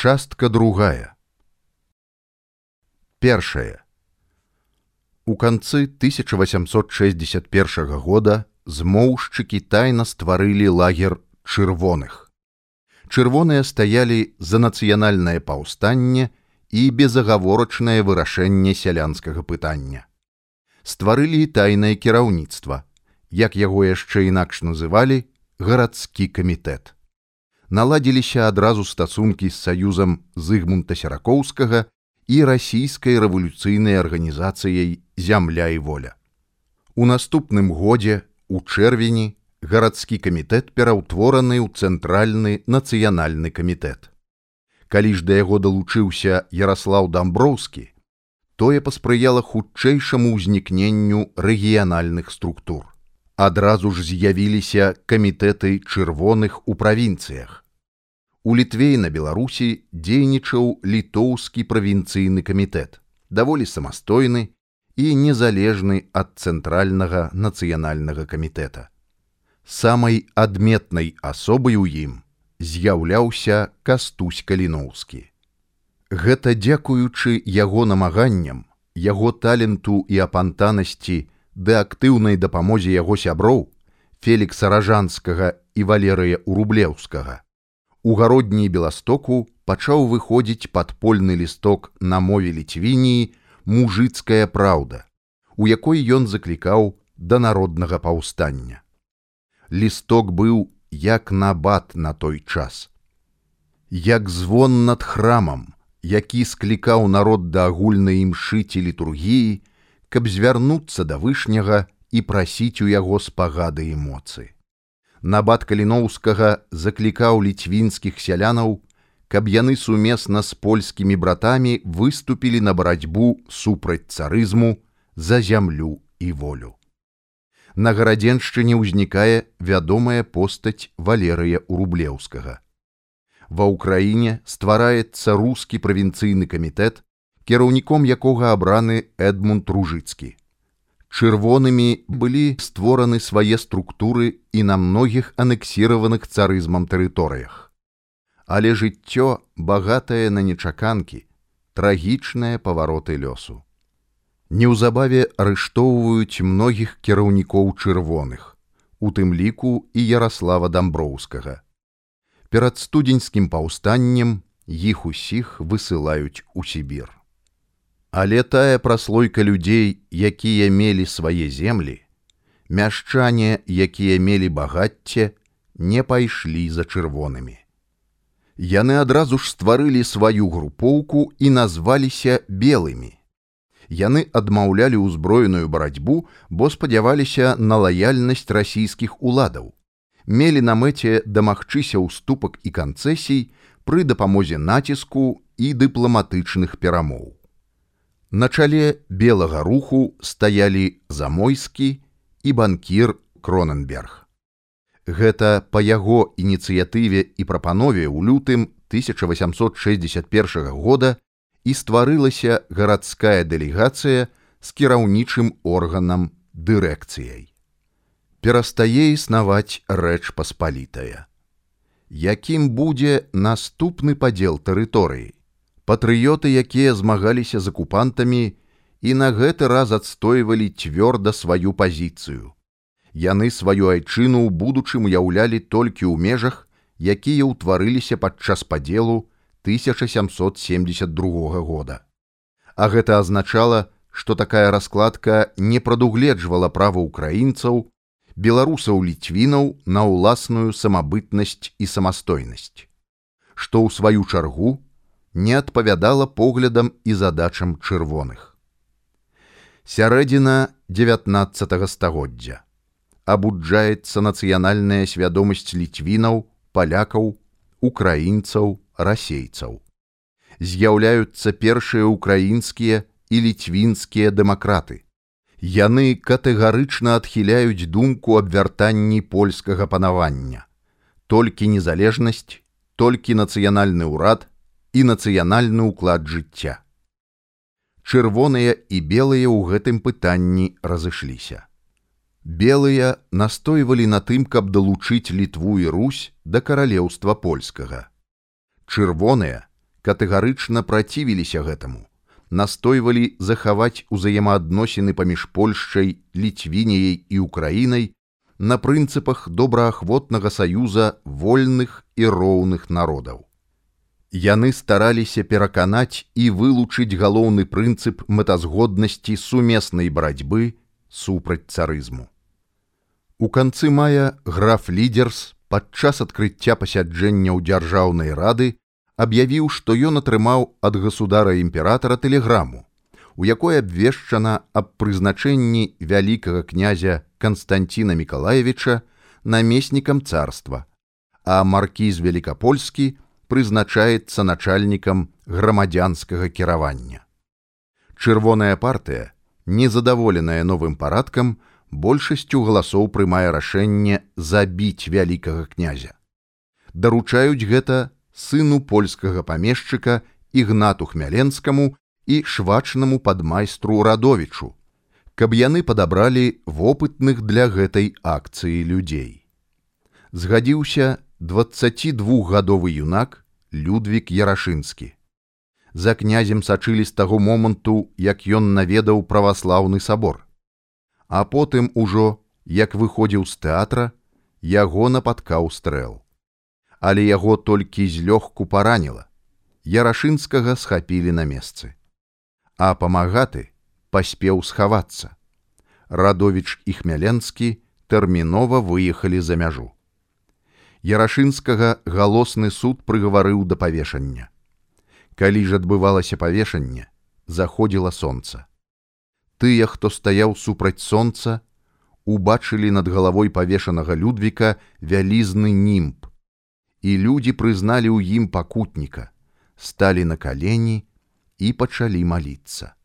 Частка другая. Першае. У канцы 1861 года змоўшчыкі тайна стварылі лагер чырвоных. Чырвоныя стаялі за нацыянальнае паўстанне і безагаворачнае вырашэнне сялянскага пытання. Стварылі тайнае кіраўніцтва, як яго яшчэ інакш называлі гарадскі камітэт. Наладзіліся адразу стасункі з саюзам зыгмунта серракоўскага і расійскай рэвалюцыйнай арганізацыяй зямля і воля. У наступным годзе у чэрвені гарадскі камітэт пераўтвораны ў цэнтральны нацыянальны камітэт. Калі ж да яго далучыўся Ярослаў Дамброўскі, тое паспрыяла хутчэйшаму ўзнікненню рэгіянальных структур. Адразу ж з'явіліся камітэты чырвоных у правінцыях. У літве на Беларусі дзейнічаў літоўскі правінцыйны камітэт, даволі самастойны і незалежны ад цэнтральнага нацыянальнага камітэта самай адметнай асобай у ім з'яўляўся кастусь каліноўскі. Гэта дзякуючы яго намаганням, яго таленту і апантанасці ды актыўнай дапамозе яго сяброў Фелікса ражанскага і валерыя урублеўскага. У гародні беластоку пачаў выходзіць падпольны лісток на мове ліцвініі мужыцкая праўда, у якой ён заклікаў да народнага паўстання лісток быў як набат на той час. Як звон над храмам, які склікаў народ да агульнай імшыці літургіі, каб звярнуцца да вышняга і прасіць у яго спагады эмоцыі. Набат каліноўскага заклікаў ліцвінскіх сялянаў, каб яны сумесна з польскімі братамі выступілі на барацьбу супраць царызму за зямлю і волю на гарадзеншчыне ўзнікае вядомая постаць валерыя урублеўскага. Ва ўкраіне ствараецца рускі правінцыйны камітэт, кіраўніком якога абраны Эдмунд ружыцкі. Чырвонымі былі створаны свае структуры і на многіх анексіраваных царызмам тэрыторыях. Але жыццё багатае на нечаканкі, трагічныя павароты лёсу неўзабаве арыштоўваюць многіх кіраўнікоў чырвоных, у тым ліку і Ярослава Дамброўскага. Перад студзеньскім паўстаннем іх усіх высылаюць у Сібір. Але тая праслойка людзей, якія мелі свае землі, мяшчане, якія мелі багацце, не пайшлі за чырвонымі. Яны адразу ж стварылі сваю групоўку і назваліся белымі яны адмаўлялі ўзброеную барацьбу, бо спадзяваліся на лаяльнасць расійскіх уладаў. Мелі на мэце дамагчыся ўступак і канцэсій пры дапамозе націску і дыпламатычных перамоў. На чале белага руху стаялі замойскі і банкір Кроненберг. Гэта па яго ініцыятыве і прапанове ў лютым 1861 года і стварылася гарадская дэлегацыя з кіраўнічым органам дырэкцыяй. Перастае існаваць рэч паспалітая. Якім будзе наступны падзел тэрыторыі, патрыёты, якія змагаліся з акупантамі і на гэты раз адстойвалі цвёрда сваю пазіцыю. Яны сваю айчыну ў будучым уяўлялі толькі ў межах, якія ўтварыліся падчас падзелу 1772 года. А гэта азначала, што такая раскладка не прадугледжвала права украінцаў, беларусаў ліцвінаў на ўласную самабытнасць і самастойнасць, што ў сваю чаргу не адпавядала поглядам і задачам чырвоных. Сярэдзіна 19 стагоддзя абуджаецца нацыянальная свядомасць ліцвінаў, палякаў, украінцаў, расейцаў. З'яўляюцца першыя ўкраінскія і ліцвінскія дэмакраты. Яны катэгарычна адхіляюць думку аб вяртанні польскага панавання. Толькі незалежнасць, толькі нацыянальны ўрад і нацыянальны ўклад жыцця. Чырвоныя і белыя ў гэтым пытанні разышліся. Белыя настойвалі на тым, каб далучыць літву і русь да каралеўства польскага чырвоныя катэгарычна працівіліся гэтаму настойвалі захаваць узаемаадносіны паміж польшчай ліцвіняй і украінай на прынцыпах добраахвотнага саюза вольных і роўных народаў яны стараліся пераканаць і вылучыць галоўны прынцып мэтазгоднасці сумеснай барацьбы супраць царызму. У канцы мая граф лідерс падчас адкрыцця пасяджэнняў дзяржаўнай рады аб'явіў, што ён атрымаў ад государа імператара тэлеграму, у якой абвешчана аб прызначэнні вялікага князя Канстанціна Миколаевича намеснікам царства, а маркіз Великапольскі прызначаецца начальнікам грамадзянскага кіравання. Чырвоная партыя, незадаволеная новым парадкам, большасцю галасоў прымае рашэнне забіць вялікага князя. Даручаюць гэта сыну польскага памешчыка ігнату хмяленскаму і швачнаму падмайстру радовічу, каб яны падабралі вопытных для гэтай акцыі людзей. Згадзіўся 22гадовы юнак Людвік Ярашынскі. За князем сачылі з таго моманту, як ён наведаў праваслаўны сабор. А потым ужо, як выходзіў з тэатра, яго нападкаў стрэл. Але яго толькі злёгку параніла. Ярашынскага схапілі на месцы. А памагаты паспеў схавацца. Радовіч і хмяленскі тэрмінова выехалі за мяжу. Ярашынскага галосны суд прыгаварыў да павешання. Калі ж адбывалася павешанне, заходзіла сонца. Тыя, хто стаяў супраць сонца, убачылі над галавой павешанага людвіка вялізны німб. І людзі прызналі ў ім пакутніка, сталі на калені і пачалі маліцца.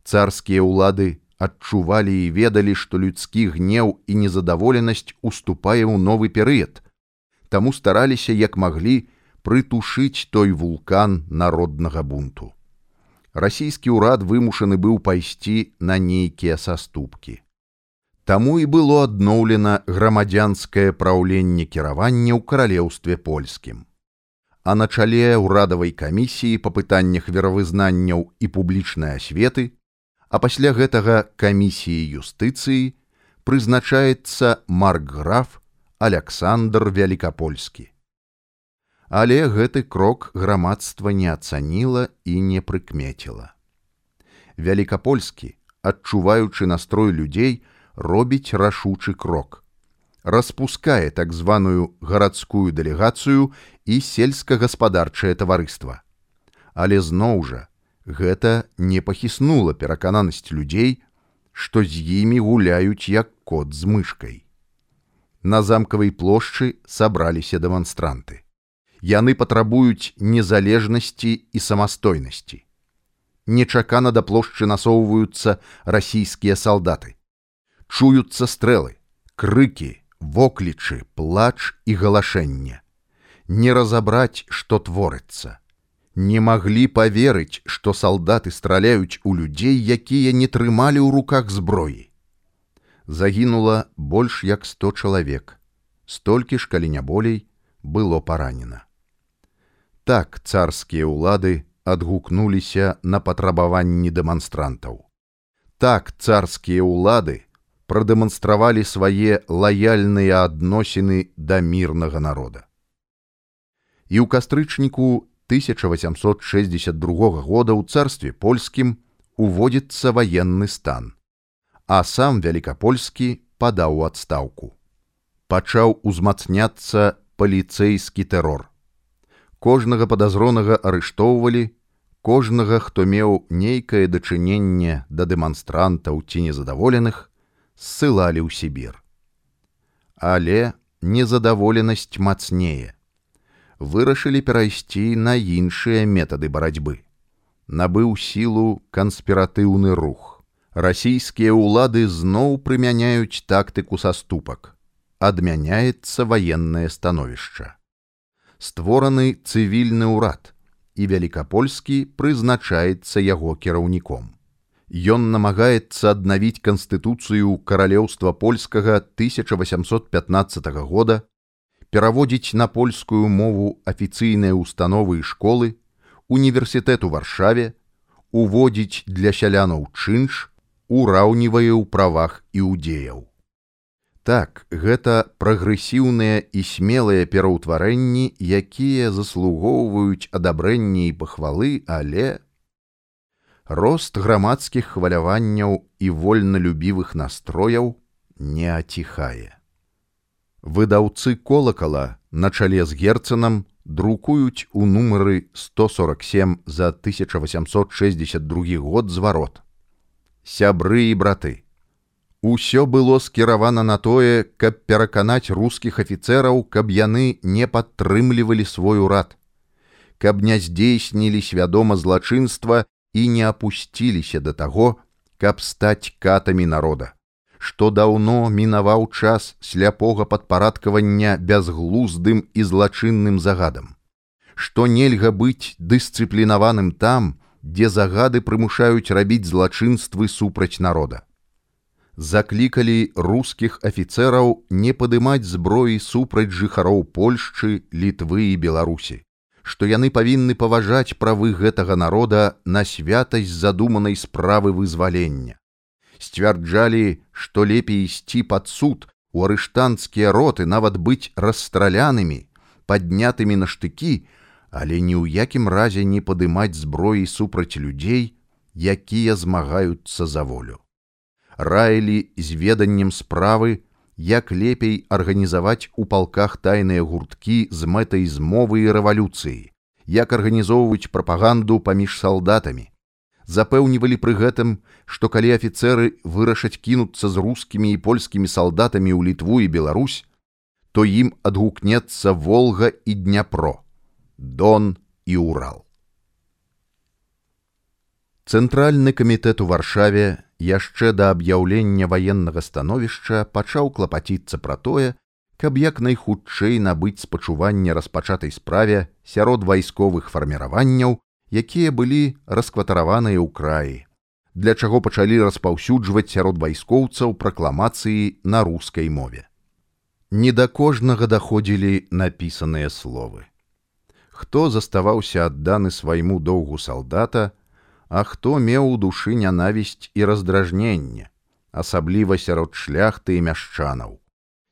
Царскія ўлады адчувалі і ведалі, што людскі гнеў і незадаволенасць уступае ў новы перыяд, таму стараліся як маглі прытушыць той вулкан народнага бунту. Расійскі ўрад вымушаны быў пайсці на нейкія саступкі. Таму і было адноўлена грамадзянскае праўленне кіравання ў каралеўстве польскім. А на чале ўрадавай камісіі па пытаннях веравызнанняў і публічнай асветы, а пасля гэтага камісіі юстыцыі прызначаецца маркграф Александр Вялікапольскі. Але гэты крок грамадства не ацаніла і не прыкмеціла. Вялікапольскі, адчуваючы настрой людзей, робіць рашучы крок. Распускае так званую гарадскую дэлегацыю і сельскагаспадарчае таварыства. Але зноў жа, гэта не пахіснула перакананасць людзей, што з імі гуляюць як кот з мышкой на замкавай плошчы сабраліся дэманстранты. Яны патрабуюць незалежнасці і самастойнасці. Нечакана да плошчы насоўваюцца расійскія салдаты. Чуюцца стрэлы, крыкі, воклічы, плач і галашэнне. Не разабраць, што творыцца. Не маглі паверыць, што салдаты страляюць у людзей, якія не трымалі ў руках зброі загінула больш як сто чалавек, столькі ж калі не болей было паранена. Так царскія ўлады адгукнуліся на патрабаванні дэманстрантаў. Так царскія ўлады прадэманстравалі свае лаяльныя адносіны да мірнага народа. І ў кастрычніку 1862 года ў царстве польскім уводзіцца ваенны стан а сам вялікапольскі падаў у адстаўку. Пачаў узмацняцца паліцэйскі тэрор. Кожнага падазронага арыштоўвалі, кожнага, хто меў нейкае дачыненне да дэманстрантаў ці незадаволеных, ссылалі ў Сібір. Але незадаволенасць мацнее. Вырашылі перайсці на іншыя метады барацьбы. Набыў сілу канспіратыўны рух расійскія ўлады зноў прымяняюць тактыку саступак. Адмяняецца ваеннае становішча. Створаны цывільны ўрад, і вялікапольскі прызначаецца яго кіраўніком. Ён намагаецца аднавіць канстытуцыю каралеўства польскага 1815 года, пераводзіць на польскую мову афіцыйныя установы і школы, універсітэт у варшаве уводзіць для сялянаў чынш ураўнівае ў правах іудзеяў так гэта прагрэсіўныя і смелыя пераўтварэнні якія заслугоўваюць адабрэнні і пахвалы але рост грамадскіх хваляванняў і вольналюбівых настрояў не аціхае выдаўцы колакала на чале з герцанам друкуюць у нумары 147 за 1862 год зварот. Сябры і браты. Усё было скіравана на тое, каб пераканаць рускіх афіцэраў, каб яны не падтрымлівалі свой урад, каб не здзейснілі свядома злачынства і не апусціліся да таго, каб стаць катамі народа што даўно мінаваў час сляпога падпарадкавання бязглуздым і злачынным загадам, што нельга быць дысцыплінаваным там, дзе загады прымушаюць рабіць злачынствы супраць народа. Заклікалі рускіх афіцэраў не падымаць зброі супраць жыхароў Польшчы, літвы і Беларусі, што яны павінны паважаць правы гэтага народа на святасць задуманай справы вызвалення сцвярджалі, што лепей ісці пад суд у арыштанцкія роты нават быць расстралянымі, паднятымі на штыкі, але ні ў якім разе не падымаць зброі супраць людзей, якія змагаюцца за волю. Раілі з веданнем справы, як лепей арганізаваць у палках тайныя гурткі з мэтай змовы і рэвалюцыі, як арганізоўваць прапаганду паміж салдатамі, запэўнівалі пры гэтым, што калі афіцэры вырашаць кінуцца з рускімі і польскімі салдатамі ў літву і Беларусь, то ім адгукнецца волга і дняпро, Дон і Урал. Цэнтральны камітэт у варшаве яшчэ да аб'яўлення ваеннага становішча пачаў клапаціцца пра тое, каб як найхутчэй набыць спачуванне распачатай справе сярод вайсковых фарміраванняў якія былі раскватараваныя ў краі, для чаго пачалі распаўсюджваць сярод вайскоўцаў пракламацыі на рускай мове. Не да кожнага даходзілі напісаныя словы. Хто заставаўся адданы свайму доўгу салдата, а хто меў у душы нянавісць і раздражненне, асабліва сярод шляхты і мяшчанаў.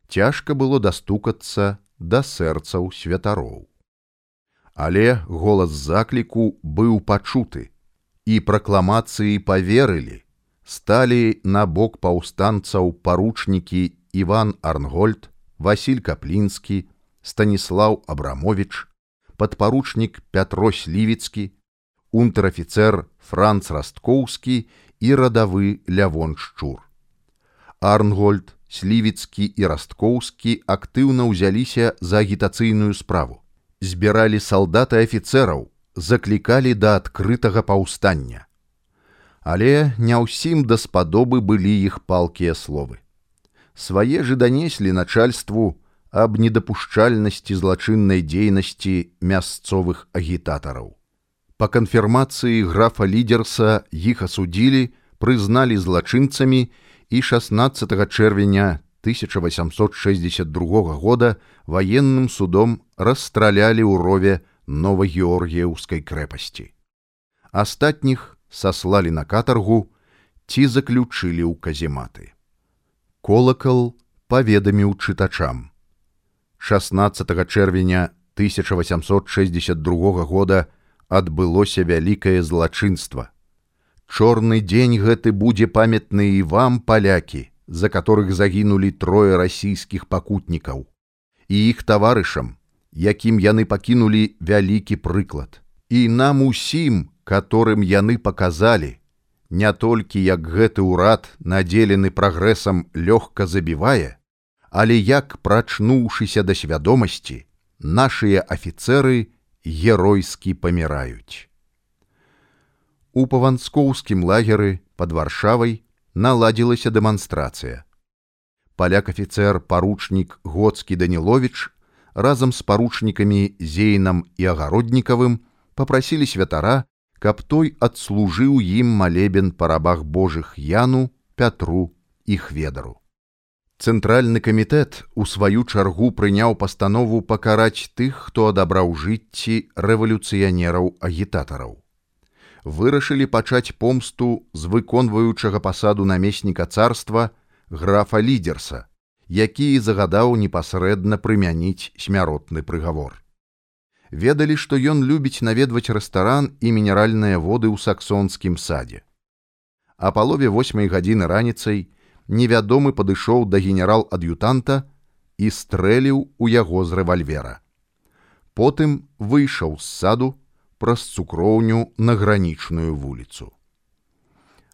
Цяжка было дастукацца да сэрцаў святароў але голас закліку быў пачуты і пракламацыі поверылі сталі на бок паўстанцаў паручнікі иван арнгольд василь каплінскі станіслав абрамович падпаручнік пятро слівіцкі унтэр-афіцэр франц расткоўскі і радавы лявон шчур арнгольд слівіцкі і расткоўскі актыўна ўзяліся за агітацыйную справу збіралі салдаты афіцэраў, заклікалі да адкрытага паўстання. Але не ўсім даспадобы былі іх палкія словы. Свае ж данеслі начальству аб недапушчальнасці злачыннай дзейнасці мясцовых агітатараў. Па канфірмацыі графа лідерса іх асудзілі, прызналі злачынцамі і 16 чэрвеня 1862 года военным судом расстралялі ў рове новагеоргіеўскай крэпасці. Астатніх саслалі на катаргу ці заключылі ў казематы. Колакал паведаміў чытачам. 16 чэрвеня 1862 года адбылося вялікае злачынства. Чорны дзень гэты будзе памятны і вам палякі, за которых загінулі трое расійскіх пакутнікаў і іх таварышам, якім яны пакінулі вялікі прыклад. І нам усім, которым яны показалі, не толькі як гэты ўрад надзелены прагрэсам лёгка забівае, але як прачнуўшыся да свядомасці, нашыя афіцэры геройскі паміраюць. У паванскоўскім лагеры под варшавай наладзілася дэманстрацыя. Паляк афіцэр паручнік годскі Данілович разам з паручнікамі зейнам і агароднікавым попрасілі святара, каб той адслужыў ім малебен па рабах Божых яну, пятру і хведару. Цэнтральны камітэт у сваю чаргу прыняў пастанову пакараць тых, хто адабраў жыцці рэвалюцыянераў агітатараў. Вырашылі пачаць помсту з выконваючага пасаду намесніка царства графа лідерса, які загадаў непасрэдна прымяніць смяротны прыгавор. Ведалі, што ён любіць наведваць рэстаран і мінеральныя воды ў саксонскім садзе. А палове восьмай гадзіны раніцай, невядомы падышоў да генерал-ад'ютанта і стрэліў у яго з рэвальвера. Потым выйшаў з саду праз цукроўню на гранічную вуліцу.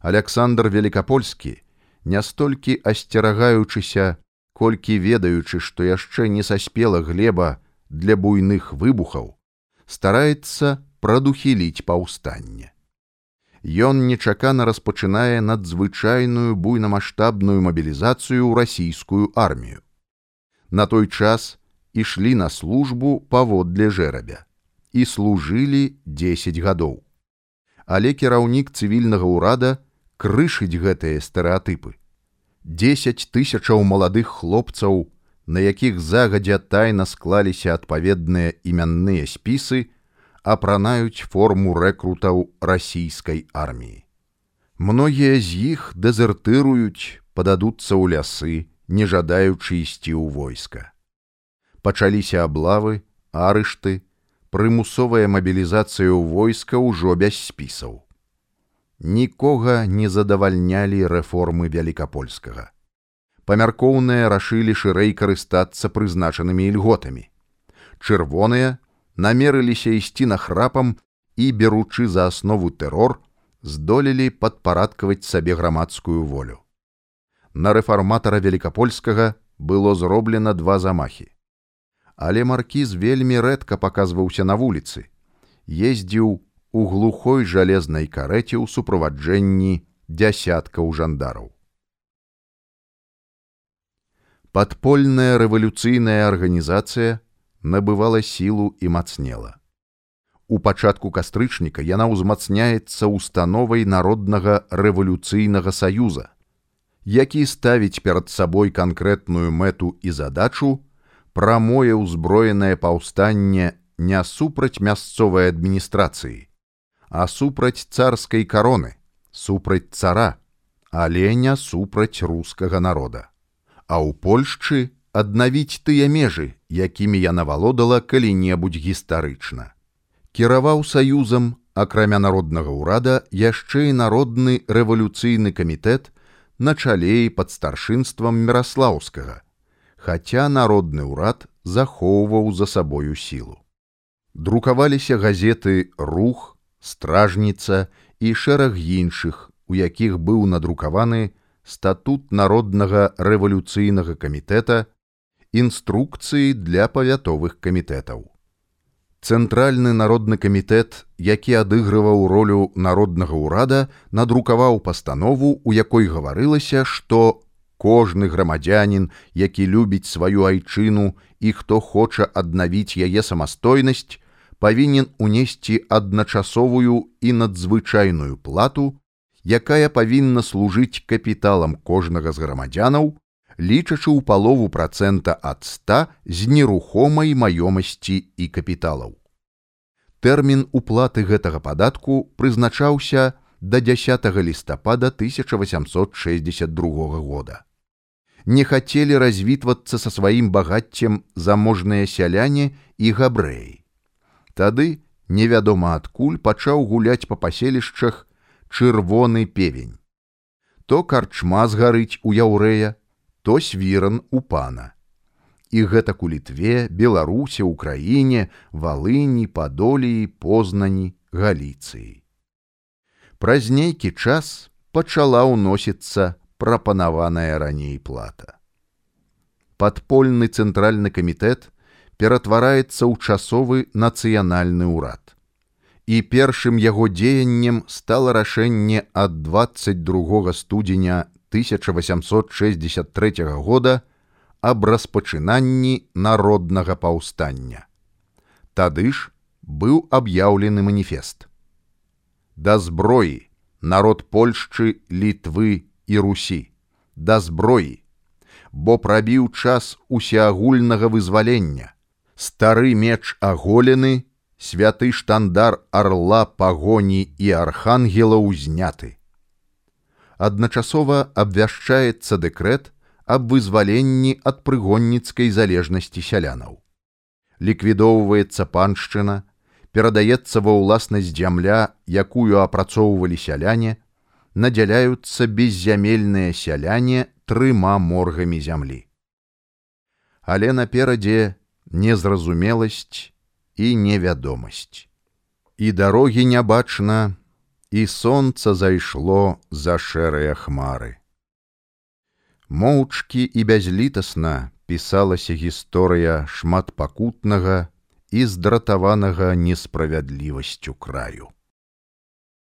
Александр Великапольскі, не столькі асцерагаючыся, колькі ведаючы, што яшчэ не саспела глеба для буйных выбухаў, стараецца прадухіліць паўстанне ён нечакана распачынае надзвычайную буйнамасштабную мабілізацыю ў расійскую армію. На той час ішлі на службу паводле жэрабя і служылі 10 гадоў. Але кіраўнік цывільнага ўрада крышыць гэтыя стэеатыпы. 10 тысячаў маладых хлопцаў, на якіх загадзя тайна склаліся адпаведныя імянныя спісы, апранаюць форму рэкрутаў расійскай арміі. Многія з іх дэзертыруюць, пададуцца ў лясы, не жадаючы ісці ў войска. Пачаліся аблавы, арышты, прымусовая мабілізацыя ў войска ўжо без спісаў. Нікога не задавальнялі рэформы вялікапольскага. Памяркоўныя рашылі шырэй карыстацца прызначанымі ільготамі. Чырвоныя намерыліся ісці нахрапам і, беручы за аснову тэрор, здолелі падпарадкаваць сабе грамадскую волю. На рэфарматара великкапольскага было зроблена два замахі. Але маркіз вельмі рэдка паказваўся на вуліцы, ездзіў у глухой жалезнай карэце ў суправаджэнні дзясяткаў жандараў. Падпольная рэвалюцыйная арганізацыя набывала сілу і мацнела. У пачатку кастрычніка яна ўзмацняецца установай народнага рэвалюцыйнага саюза, які ставіць перад сабой канкрэтную мэту і задачу прамое ўзброенае паўстанне не супраць мясцовай адміністрацыі, а супраць царскай кароны, супраць цара, але не супраць рускага народа. А ў Польшчы аднавіць тыя межы, якімі яна валодала калі-небудзь гістарычна. Кіраваў саюзам, акрамя народнага ўрада яшчэ і народны рэвалюцыйны камітэт на чале пад старшынствам міраслаўскага, хаця народны ўрад захоўваў за сабою сілу. Друкаваліся газеты рух, стражніца і шэраг іншых, у якіх быў надрукаваны статут народнага рэвалюцыйнага камітэта інструкцыі для павятовых камітэтаў. Цэнтральны народны камітэт, які адыгрываў ролю народнага ўрада, надрукаваў пастанову, у якой гаварылася, што кожны грамадзянін, які любіць сваю айчыну і хто хоча аднавіць яе самастойнасць, павінен унесці адначасовую і надзвычайную плату, якая павінна служыць капіталам кожнага з грамадзянаў, лічачы ў палову процента ад 100 з нерухомай маёмасці і капіталаў. Тэрмін уплаты гэтага падатку прызначаўся да 10 лістапада 1862 года. Не хацелі развітвацца са сваім багаццем заможныя сяляне і габрэі. Тады невядома адкуль пачаў гуляць па паселішчах чырвоны певень. То карчма згарыць у яўрэя, то свіран у пана. І гэтак у літве, беларусе, украіне, валыні, падоліі, познані, галіцыі. Праз нейкі час пачала ўносіцца прапанаваная раней плата. Падпольны цэнтральны камітэт ператвараецца ў часовы нацыянальны ўрад. І першым яго дзеяннем стала рашэнне ад 22 студзеня 1863 года аб распачынанні народнага паўстання. Тады ж быў аб'яўлены маніфест. Да зброі народ Польшчы, літвы і Русі, да зброі бо прабіў час усеагульнага вызвалення. Стары меч аголены, святы штандар арла пагоні і архангела ўзняты. Адначасова абвяшчаецца дэкрэт аб вызваленні ад прыгонніцкай залежнасці сялянаў. Ліквідоўваецца паншчына, перадаецца ва ўласнасць зямля, якую апрацоўвалі сяляне, надзяляюцца беззямельныя сяляне трыма моргамі зямлі. Але наперадзе незразумеласць і невядомасць. І дарогі не бачна, і сонца зайшло за шэрыя хмары. Моўчкі і бязлітасна пісалася гісторыя шматпакутнага і здратаванага несправядлівасцю краю.